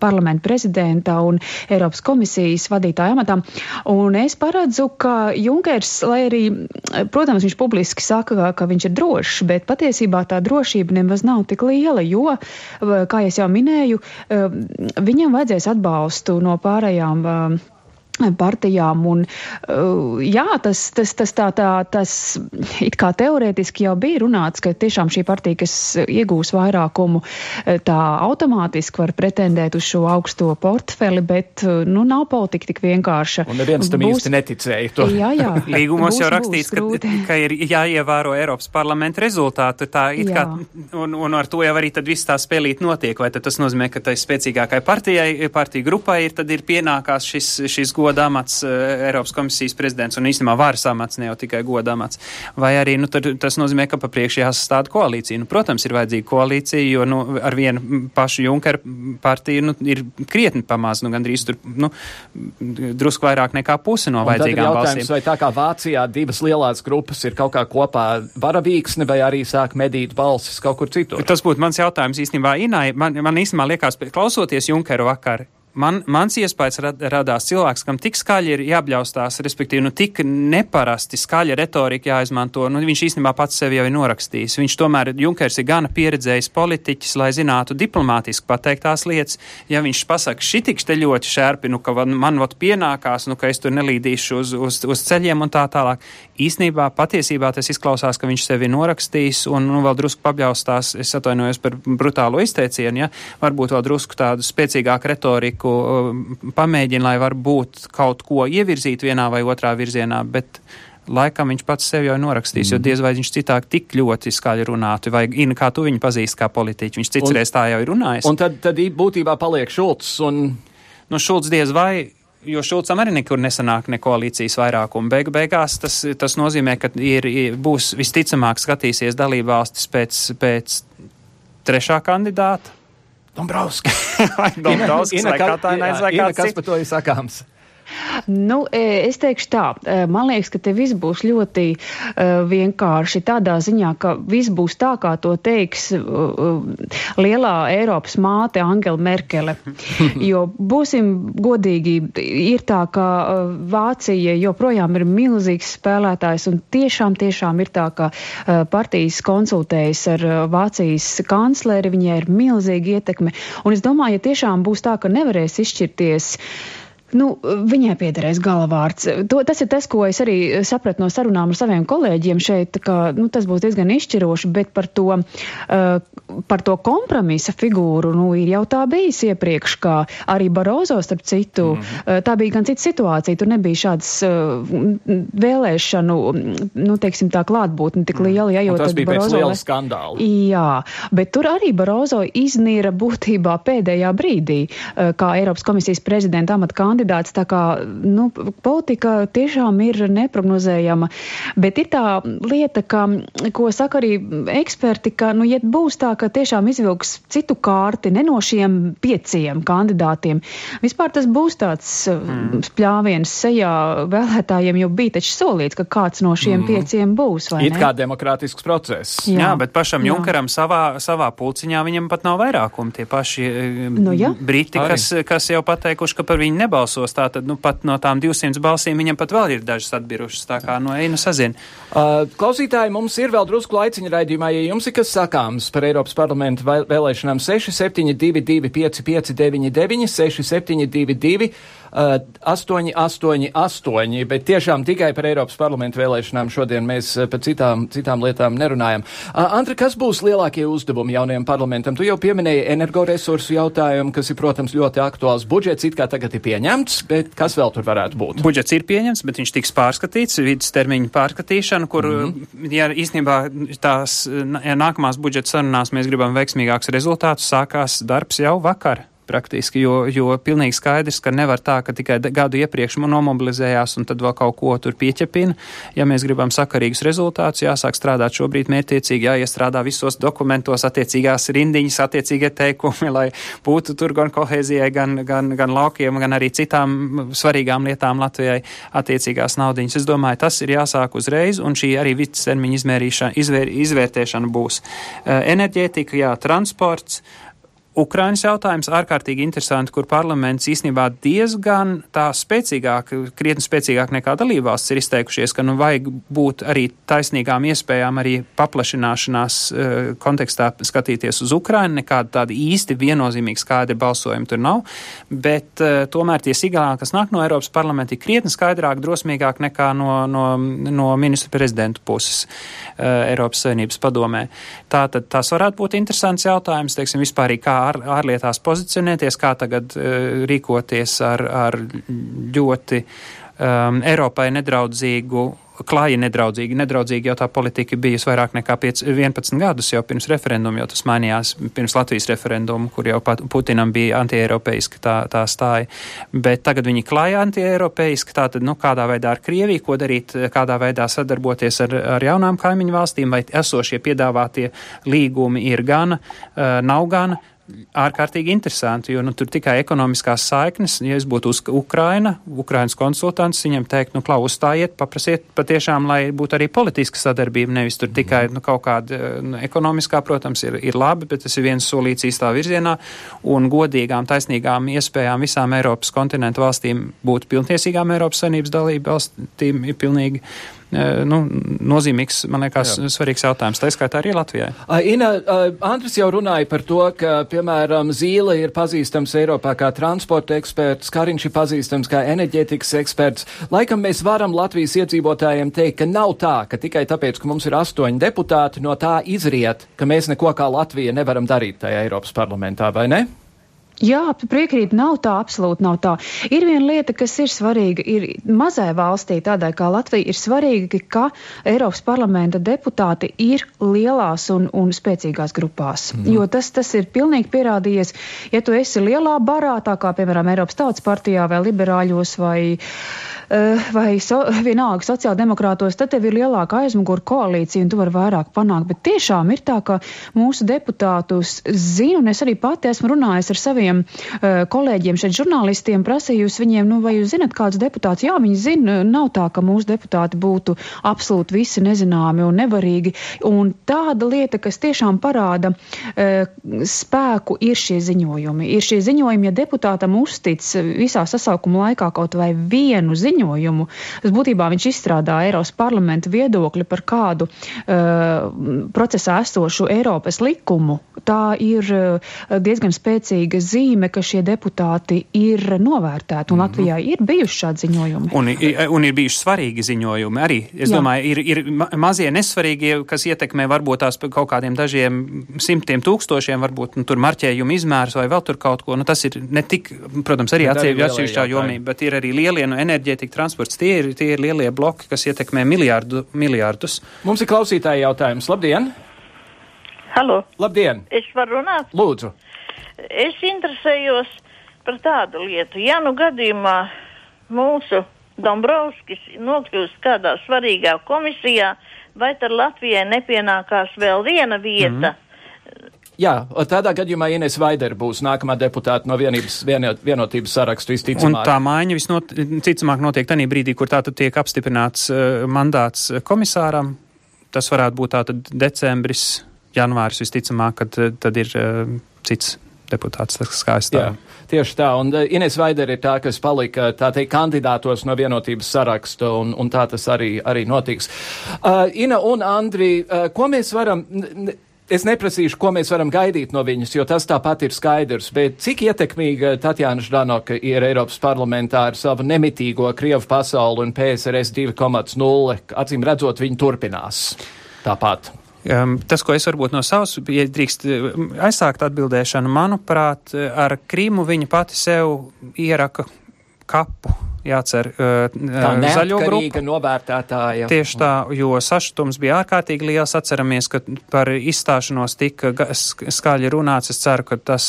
parlamenta prezidenta un Eiropas komisijas vadītāja amatām. Un es paredzu, ka Junkers, lai arī, protams, viņš publiski saka, ka viņš ir drošs, bet patiesībā tā drošība nemaz nav tik liela, jo kā jau minēju, eh, viņam vajadzēs atbalstu no pārējām eh, partijām. Un, uh, jā, tas, tas, tas, tā, tā, tas it kā teorētiski jau bija runāts, ka tiešām šī partija, kas iegūs vairākumu, uh, tā automātiski var pretendēt uz šo augsto portfeli, bet uh, nu, nav politika tik vienkārša. Un neviens tam būs... īsti neticēja. To. Jā, jā. Līgumos būs, jau rakstīts, ka, ka ir jāievēro Eiropas parlamenta rezultātu. Tā, kā, un, un ar to jau arī tad viss tā spēlīt notiek. Vai tas nozīmē, ka tai spēcīgākai partijai, partiju grupai ir, tad ir pienākās šis, šis goda amats, uh, Eiropas komisijas prezidents un īstenībā varas amats, ne jau tikai goda amats. Vai arī nu, tas nozīmē, ka pa priekšu jāsastāda koalīcija. Nu, protams, ir vajadzīga koalīcija, jo nu, ar vienu pašu Junkera partiju nu, ir krietni pamaz, nu, gandrīz tur nu, drusku vairāk nekā pusi no vajadzīgām balsīm. Vai tā kā Vācijā divas lielās grupas ir kaut kā kopā varavīksne vai arī sāk medīt balsis kaut kur citur? Tas būtu mans jautājums īstenībā Inai. Man, man īstenībā liekas, klausoties Junkeru vakar, man, mans iespējas rad, radās cilvēks, kam tik skaļi ir jābļaustās, respektīvi, nu, tik neparasti skaļa retorika jāizmanto. Nu, viņš īstenībā pats sevi jau ir norakstījis. Viņš tomēr, Junkers ir gana pieredzējis politiķis, lai zinātu diplomātiski pateikt tās lietas. Ja viņš pasaka, šitikš te ļoti šērpi, nu, ka man vot pienākās, nu, ka es tur nelīdīšu uz, uz, uz ceļiem un tā tālāk. Īsnībā, patiesībā tas izklausās, ka viņš sevi norakstījis un, nu, vēl drusku pabļaustās, es atvainojos par brutālo izteicienu, ja, varbūt vēl drusku tādu spēcīgāku retoriku politiku pamēģina, lai varbūt kaut ko ievirzīt vienā vai otrā virzienā, bet laikam viņš pats sev jau norakstīs, mm. jo diez vai viņš citāk tik ļoti skaļi runātu, vai Ina, kā tu viņu pazīsti kā politiķi, viņš citreiz tā jau ir runājis. Un tad, tad būtībā paliek Šulcs un. Nu, Šulcs diez vai jo Šulcam arī nekur nesanāk ne koalīcijas vairākumu. Beigu beigās tas, tas nozīmē, ka ir, būs visticamāk skatīsies dalībvalstis pēc, pēc trešā kandidāta. Dombrovskis. Dombrovskis, vai Katainais, vai kāds cits. Kas par to ir sakāms? Nu, e, es teikšu tā, e, man liekas, ka te viss būs ļoti uh, vienkārši tādā ziņā, ka viss būs tā, kā to teiks uh, lielā Eiropas māte Angela Merkele. Jo būsim godīgi, ir tā, ka uh, Vācija joprojām ir milzīgs spēlētājs un tiešām, tiešām ir tā, ka partijas konsultējas ar Vācijas kancleri, viņai ir milzīga ietekme. Un es domāju, ja tiešām būs tā, ka nevarēs izšķirties Nu, viņai piederēs galvārds. To, tas ir tas, ko es arī sapratu no sarunām ar saviem kolēģiem šeit, ka nu, tas būs diezgan izšķiroši, bet par to, uh, par to kompromisa figūru nu, ir jau tā bijis iepriekš, kā arī Barozo, starp citu. Mm -hmm. uh, tā bija gan cita situācija, tur nebija šādas uh, vēlēšanu, nu, teiksim tā, klātbūtne tik mhm. liela, ja jau tas bija Barozo, pēc liela skandāla. Jā, bet tur arī Barozo iznīra būtībā pēdējā brīdī, uh, kā Eiropas komisijas prezidenta amata kandidāts kandidāts. Tā kā nu, politika tiešām ir neprognozējama. Bet ir tā lieta, ka, ko saka arī eksperti, ka, nu, ja būs tā, ka tiešām izvilks citu kārti ne no šiem pieciem kandidātiem, vispār tas būs tāds mm. spļāviens sejā vēlētājiem, jo bija taču solīts, ka kāds no šiem mm. pieciem būs. It kā demokrātisks process. Jā, jā bet pašam jā. Junkaram savā, savā pulciņā viņam pat nav vairākumi. Tie paši nu, jā. briti, kas, kas jau pateikuši, ka par viņu nebalso balsos, tātad nu, pat no tām 200 balsīm viņam pat vēl ir dažas atbirušas. Tā kā no nu, eina sazina. Uh, klausītāji, mums ir vēl drusku laiciņa raidījumā, ja jums ir kas sakāms par Eiropas parlamentu vēlēšanām 672 559 672 888, bet tiešām tikai par Eiropas parlamentu vēlēšanām šodien mēs uh, par citām, citām lietām nerunājam. Uh, Antra, kas būs lielākie uzdevumi jaunajam parlamentam? Tu jau pieminēji energoresursu jautājumu, kas ir, protams, ļoti aktuāls. Budžets it kā tagad ir pieņemts, bet kas vēl tur varētu būt? Budžets ir pieņemts, bet viņš tiks pārskatīts, vidustermiņa pārskatīšana, kur, mm -hmm. ja īstenībā tās ja nākamās budžeta sarunās mēs gribam veiksmīgāks rezultātus, sākās darbs jau vakar praktiski, jo, jo pilnīgi skaidrs, ka nevar tā, ka tikai gadu iepriekš nomobilizējās un tad vēl kaut ko tur pieķepina. Ja mēs gribam sakarīgus rezultātus, jāsāk strādāt šobrīd mērķiecīgi, jāiestrādā visos dokumentos attiecīgās rindiņas, attiecīgie teikumi, lai būtu tur gan kohēzijai, gan, gan, gan laukiem, gan arī citām svarīgām lietām Latvijai attiecīgās naudiņas. Es domāju, tas ir jāsāk uzreiz, un šī arī vidustermiņa izvēr, izvērtēšana būs. Enerģētika, jā, transports, Ukrainas jautājums ārkārtīgi interesanti, kur parlaments īstenībā diezgan tā spēcīgāk, krietni spēcīgāk nekā dalībvalsts ir izteikušies, ka nu vajag būt arī taisnīgām iespējām arī paplašināšanās uh, kontekstā skatīties uz Ukrainu. Nekāda tāda īsti viennozīmīga skaidra balsojuma tur nav, bet uh, tomēr tie signāli, kas nāk no Eiropas parlamenta, ir krietni skaidrāk, drosmīgāk nekā no, no, no ministru prezidentu puses uh, Eiropas Savienības padomē. Tātad tas varētu būt interesants jautājums, teiksim, vispār kā ār, ārlietās pozicionēties, kā tagad uh, rīkoties ar, ar ļoti um, Eiropai nedraudzīgu klāji nedraudzīgi. Nedraudzīgi jau tā politika bijusi vairāk nekā 5, 11 gadus jau pirms referenduma, jo tas mainījās pirms Latvijas referenduma, kur jau Putinam bija antieiropeiska tā, tā stāja. Bet tagad viņi klāja antieiropeiski, tātad, nu, kādā veidā ar Krieviju, ko darīt, kādā veidā sadarboties ar, ar jaunām kaimiņu valstīm, vai esošie piedāvātie līgumi ir gana, uh, nav gana ārkārtīgi interesanti, jo nu, tur tikai ekonomiskās saiknes. Ja es būtu uz Ukraina, Ukrainas konsultants, viņam teikt, nu, klau, uzstājiet, paprasiet patiešām, lai būtu arī politiska sadarbība, nevis tur tikai nu, kaut kāda nu, ekonomiskā, protams, ir, ir labi, bet tas ir viens solīts īstā virzienā, un godīgām, taisnīgām iespējām visām Eiropas kontinentu valstīm būt pilntiesīgām Eiropas Savienības dalību valstīm ir pilnīgi nu, nozīmīgs, man liekas, Jā. svarīgs jautājums. Tā skaitā arī Latvijai. Ina, Andris jau runāja par to, ka, piemēram, Zīle ir pazīstams Eiropā kā transporta eksperts, Kariņš ir pazīstams kā enerģētikas eksperts. Laikam mēs varam Latvijas iedzīvotājiem teikt, ka nav tā, ka tikai tāpēc, ka mums ir astoņi deputāti, no tā izriet, ka mēs neko kā Latvija nevaram darīt tajā Eiropas parlamentā, vai ne? Jā, piekrīt, nav tā, absolūti nav tā. Ir viena lieta, kas ir svarīga, ir mazai valstī, tādai kā Latvija, ir svarīga, ka Eiropas parlamenta deputāti ir lielās un, un spēcīgās grupās. Mm. Jo tas, tas ir pilnīgi pierādījies, ja tu esi lielā barā, tā kā, piemēram, Eiropas tautas partijā vai liberāļos vai vai so, vienalga sociāldemokrātos, tad tev ir lielāka aizmugura koalīcija un tu vari vairāk panākt. Bet tiešām ir tā, ka mūsu deputātus zinu, un es arī pati esmu runājis ar saviem uh, kolēģiem šeit žurnālistiem, prasījusi viņiem, nu vai jūs zinat kādus deputātus? Jā, viņi zina, nav tā, ka mūsu deputāti būtu absolūti visi nezināmi un nevarīgi. Un tāda lieta, kas tiešām parāda uh, spēku, ir šie ziņojumi. Ir šie ziņojumi, ja deputātam uztic visā sasaukuma laikā kaut vai vienu ziņojumu, ziņojumu. Tas būtībā viņš izstrādā Eiropas parlamenta viedokli par kādu uh, procesā esošu Eiropas likumu. Tā ir uh, diezgan spēcīga zīme, ka šie deputāti ir novērtēti, un mm -hmm. Latvijā ir bijuši šādi ziņojumi. Un, un ir bijuši svarīgi ziņojumi arī. Es Jā. domāju, ir, ir mazie nesvarīgie, kas ietekmē varbūt tās kaut kādiem dažiem simtiem tūkstošiem, varbūt nu, tur marķējumu izmērs vai vēl tur kaut ko. Nu, tas ir ne tik, protams, arī atsevišķā jomī, bet ir arī lielie no enerģētikas enerģētika, transports, tie ir, tie ir lielie bloki, kas ietekmē miljārdu, miljārdus. Mums ir klausītāji jautājums. Labdien! Halo! Labdien! Es varu runāt? Lūdzu! Es interesējos par tādu lietu. Ja nu gadījumā mūsu Dombrovskis nokļūst kādā svarīgā komisijā, vai tad Latvijai nepienākās vēl viena vieta? Mm -hmm Jā, tādā gadījumā Ines Vaidere būs nākamā deputāta no vienības, vienot, vienotības sarakstu visticamāk. Un tā maiņa visticamāk notiek tajā brīdī, kur tātad tiek apstiprināts uh, mandāts komisāram. Tas varētu būt tātad decembris, janvāris visticamāk, kad uh, tad ir uh, cits deputāts, tas kā es tā. Jā, tieši tā, un Ines Vaidere ir tā, kas palika, tā teikt, kandidātos no vienotības saraksta, un, un tā tas arī, arī notiks. Uh, Ina un Andri, uh, ko mēs varam. N es neprasīšu, ko mēs varam gaidīt no viņas, jo tas tāpat ir skaidrs. Bet cik ietekmīga Tatjana Ždanoka ir Eiropas parlamentā ar savu nemitīgo Krievu pasauli un PSRS 2,0? Acīm redzot, viņi turpinās tāpat. Um, tas, ko es varbūt no savas, ja drīkst aizsākt atbildēšanu, manuprāt, ar Krīmu viņa pati sev ieraka kapu jācer uh, zaļo grupu. novērtētāja. Tieši tā, jo sašutums bija ārkārtīgi liels. Atceramies, ka par izstāšanos tika skaļi runāts. Es ceru, ka tas,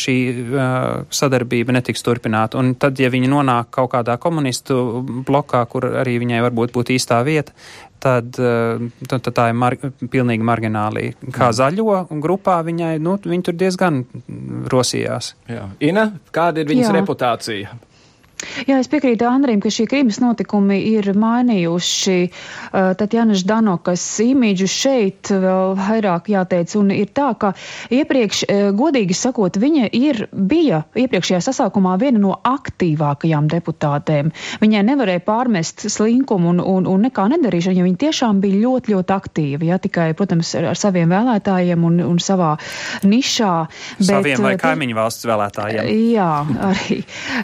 šī uh, sadarbība netiks turpināta. Un tad, ja viņi nonāk kaut kādā komunistu blokā, kur arī viņai varbūt būtu īstā vieta, tad, tad, tad tā ir mar pilnīgi marginālī. Kā zaļo grupā viņai, nu, viņi tur diezgan rosījās. Jā. Ina, kāda ir viņas Jā. reputācija? Jā, es piekrītu Andrim, ka šī Krimas notikumi ir mainījuši uh, Tatjana Ždanokas imīģu šeit vēl vairāk jāteic, un ir tā, ka iepriekš, uh, godīgi sakot, viņa ir, bija iepriekšējā sasaukumā viena no aktīvākajām deputātēm. Viņai nevarēja pārmest slinkumu un, un, un nekā nedarīšanu, jo viņa tiešām bija ļoti, ļoti aktīva, jā, tikai, protams, ar, ar saviem vēlētājiem un, un savā nišā. Saviem bet, vai uh, kaimiņu valsts vēlētājiem. Jā, arī.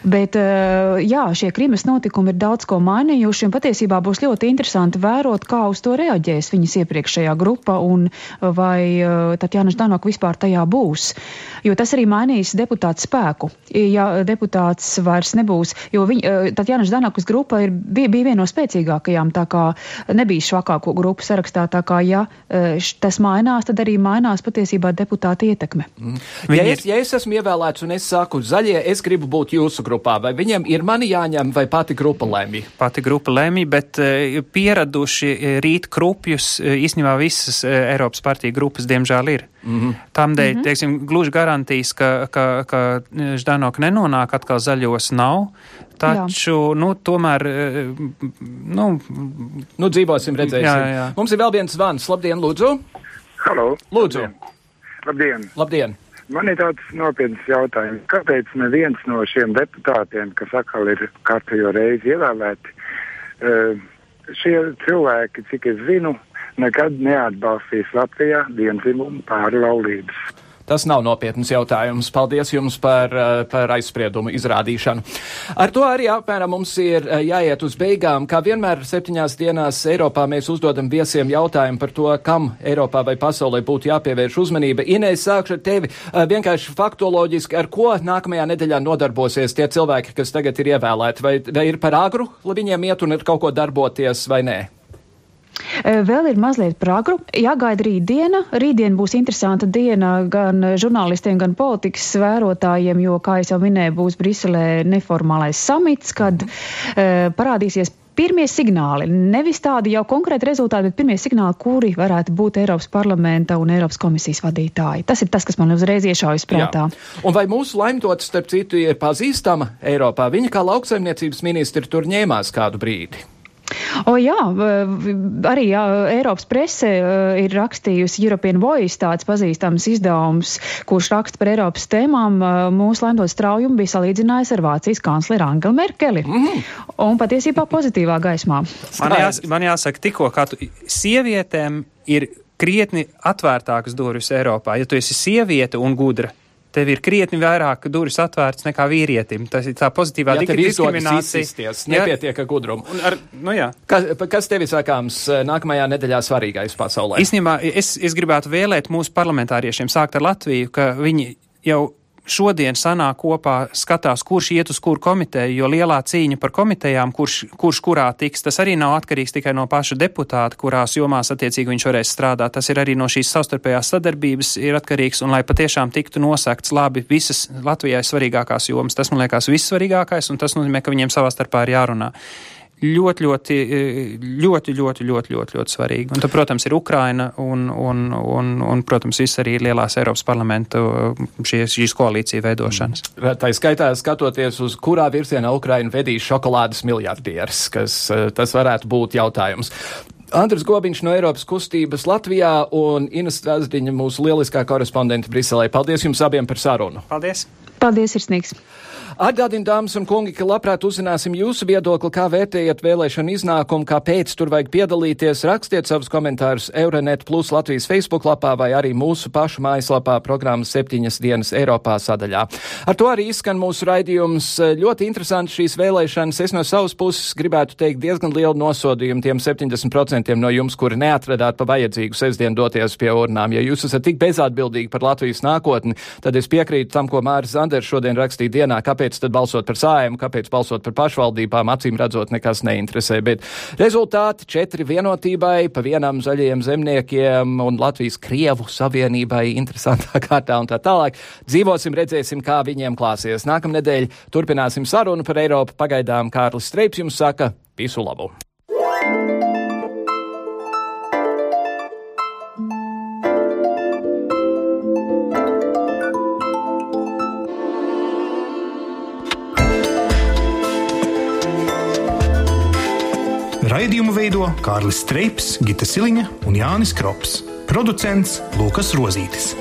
Bet, uh, jā, šie Krimas notikumi ir daudz ko mainījuši, un patiesībā būs ļoti interesanti vērot, kā uz to reaģēs viņas iepriekšējā grupa, un vai Tatjana Ždanok vispār tajā būs. Jo tas arī mainīs deputātu spēku. Ja deputāts vairs nebūs, jo viņa, Tatjana Ždanokas grupa ir, bija, bija viena no spēcīgākajām, tā kā nebija švakāko grupu sarakstā, tā kā ja tas mainās, tad arī mainās patiesībā deputāta ietekme. Mm. Ja, es, ja es esmu ievēlēts un es saku, zaļie, es gribu būt jūsu grupā, vai viņiem ir ir mani jāņem, vai pati grupa lēmī? Pati grupa lēmī, bet uh, pieraduši eh, rīt krupjus uh, īstenībā visas Eiropas partiju grupas, diemžēl, ir. Mm -hmm. Tādēļ, mm -hmm. teiksim, gluži garantijas, ka, ka, ka Ždanok nenonāk atkal zaļos nav. Taču, jā. nu, tomēr, nu, nu dzīvosim, redzēsim. Jā, jā. Mums ir vēl viens zvans. Labdien, lūdzu! Halo! Lūdzu! Labdien! Labdien. Man ir tāds nopietns jautājums. Kāpēc neviens no šiem deputātiem, kas atkal ir kārtējo reizi ievēlēti, uh, šie cilvēki, cik es zinu, nekad neatbalstīs Latvijā vienzimumu pārlaulības? Tas nav nopietns jautājums. Paldies jums par, uh, par aizspriedumu izrādīšanu. Ar to arī apmēram mums ir uh, jāiet uz beigām. Kā vienmēr septiņās dienās Eiropā mēs uzdodam viesiem jautājumu par to, kam Eiropā vai pasaulē būtu jāpievērš uzmanība. Inēs, sākšu ar tevi vienkārši faktoloģiski, ar ko nākamajā nedēļā nodarbosies tie cilvēki, kas tagad ir ievēlēti. Vai, vai ir par agru, lai viņiem iet un ir kaut ko darboties vai nē? Vēl ir mazliet par agru. Jāgaida rītdiena. Rītdiena būs interesanta diena gan žurnālistiem, gan politikas vērotājiem, jo, kā jau minēju, būs Briselē neformālais samits, kad uh, parādīsies pirmie signāli, nevis tādi jau konkrēti rezultāti, bet pirmie signāli, kuri varētu būt Eiropas parlamenta un Eiropas komisijas vadītāji. Tas ir tas, kas man uzreiz iešaujas prātā. Jā. Un vai mūsu laimtots, starp citu, ir pazīstama Eiropā? Viņa kā lauksaimniecības ministri tur ņēmās kādu brīdi. O, jā, arī jā, Eiropas prese ir rakstījusi European Voice, tāds pazīstams izdevums, kurš raksta par Eiropas tēmām. Mūsu laimdot straujumu bija salīdzinājis ar Vācijas kancleru Angelu Merkeli. Mm. Un patiesībā pozitīvā gaismā. Man, jās, man jāsaka, tikko kā tu sievietēm ir krietni atvērtākas durvis Eiropā. Ja tu esi sieviete un gudra, tev ir krietni vairāk durvis atvērts nekā vīrietim. Tas ir tā pozitīvā ja diskriminācija. Nepietiek ar gudrumu. Ar, nu jā. kas, kas tev ir sakāms eh, nākamajā nedēļā svarīgais pasaulē? Īstenībā es, es gribētu vēlēt mūsu parlamentāriešiem sākt ar Latviju, ka viņi jau šodien sanāk kopā, skatās, kurš iet uz kuru komiteju, jo lielā cīņa par komitejām, kurš, kurš kurā tiks, tas arī nav atkarīgs tikai no paša deputāta, kurās jomās attiecīgi viņš varēs strādāt. Tas ir arī no šīs savstarpējās sadarbības ir atkarīgs, un lai patiešām tiktu nosakts labi visas Latvijai svarīgākās jomas, tas man liekas vissvarīgākais, un tas nozīmē, ka viņiem savā starpā ir jārunā ļoti, ļoti, ļoti, ļoti, ļoti, ļoti, ļoti svarīgi. Un tad, protams, ir Ukraina un, un, un, un protams, viss arī lielās Eiropas parlamentu šīs, šīs koalīcija veidošanas. Mm. Tā skaitā skatoties, uz kurā virzienā Ukraina vedīs šokolādes miljardieris, kas tas varētu būt jautājums. Andris Gobiņš no Eiropas kustības Latvijā un Ines Strasdiņa, mūsu lieliskā korespondente Briselē. Paldies jums abiem par sarunu. Paldies! Paldies, Irsnīgs! Atgādinu, dāmas un kungi, ka labprāt uzzināsim jūsu viedokli, kā vērtējat vēlēšanu iznākumu, kāpēc tur vajag piedalīties. Rakstiet savus komentārus Euronet plus Latvijas Facebook lapā vai arī mūsu pašu mājaslapā programmas septiņas dienas Eiropā sadaļā. Ar to arī izskan mūsu raidījums. Ļoti interesanti šīs vēlēšanas. Es no savas puses gribētu teikt diezgan lielu nosodījumu tiem 70% no jums, kuri neatradāt pa vajadzīgu sestdienu doties pie urnām. Ja jūs esat tik bezatbildīgi par Latvijas nākotni, tad es piekrītu tam, ko Māris Zanders šodien rakstīja dienā. Kāpēc kāpēc tad balsot par sājumu, kāpēc balsot par pašvaldībām, acīm redzot, nekas neinteresē. Bet rezultāti četri vienotībai, pa vienam zaļiem zemniekiem un Latvijas Krievu savienībai interesantā kārtā un tā tālāk. Dzīvosim, redzēsim, kā viņiem klāsies. Nākamnedēļ turpināsim sarunu par Eiropu. Pagaidām Kārlis Streips jums saka visu labu! Raidījumu veido Kārlis Streips, Gita Siliņa un Jānis Krops. Producents Lukas Rozītis.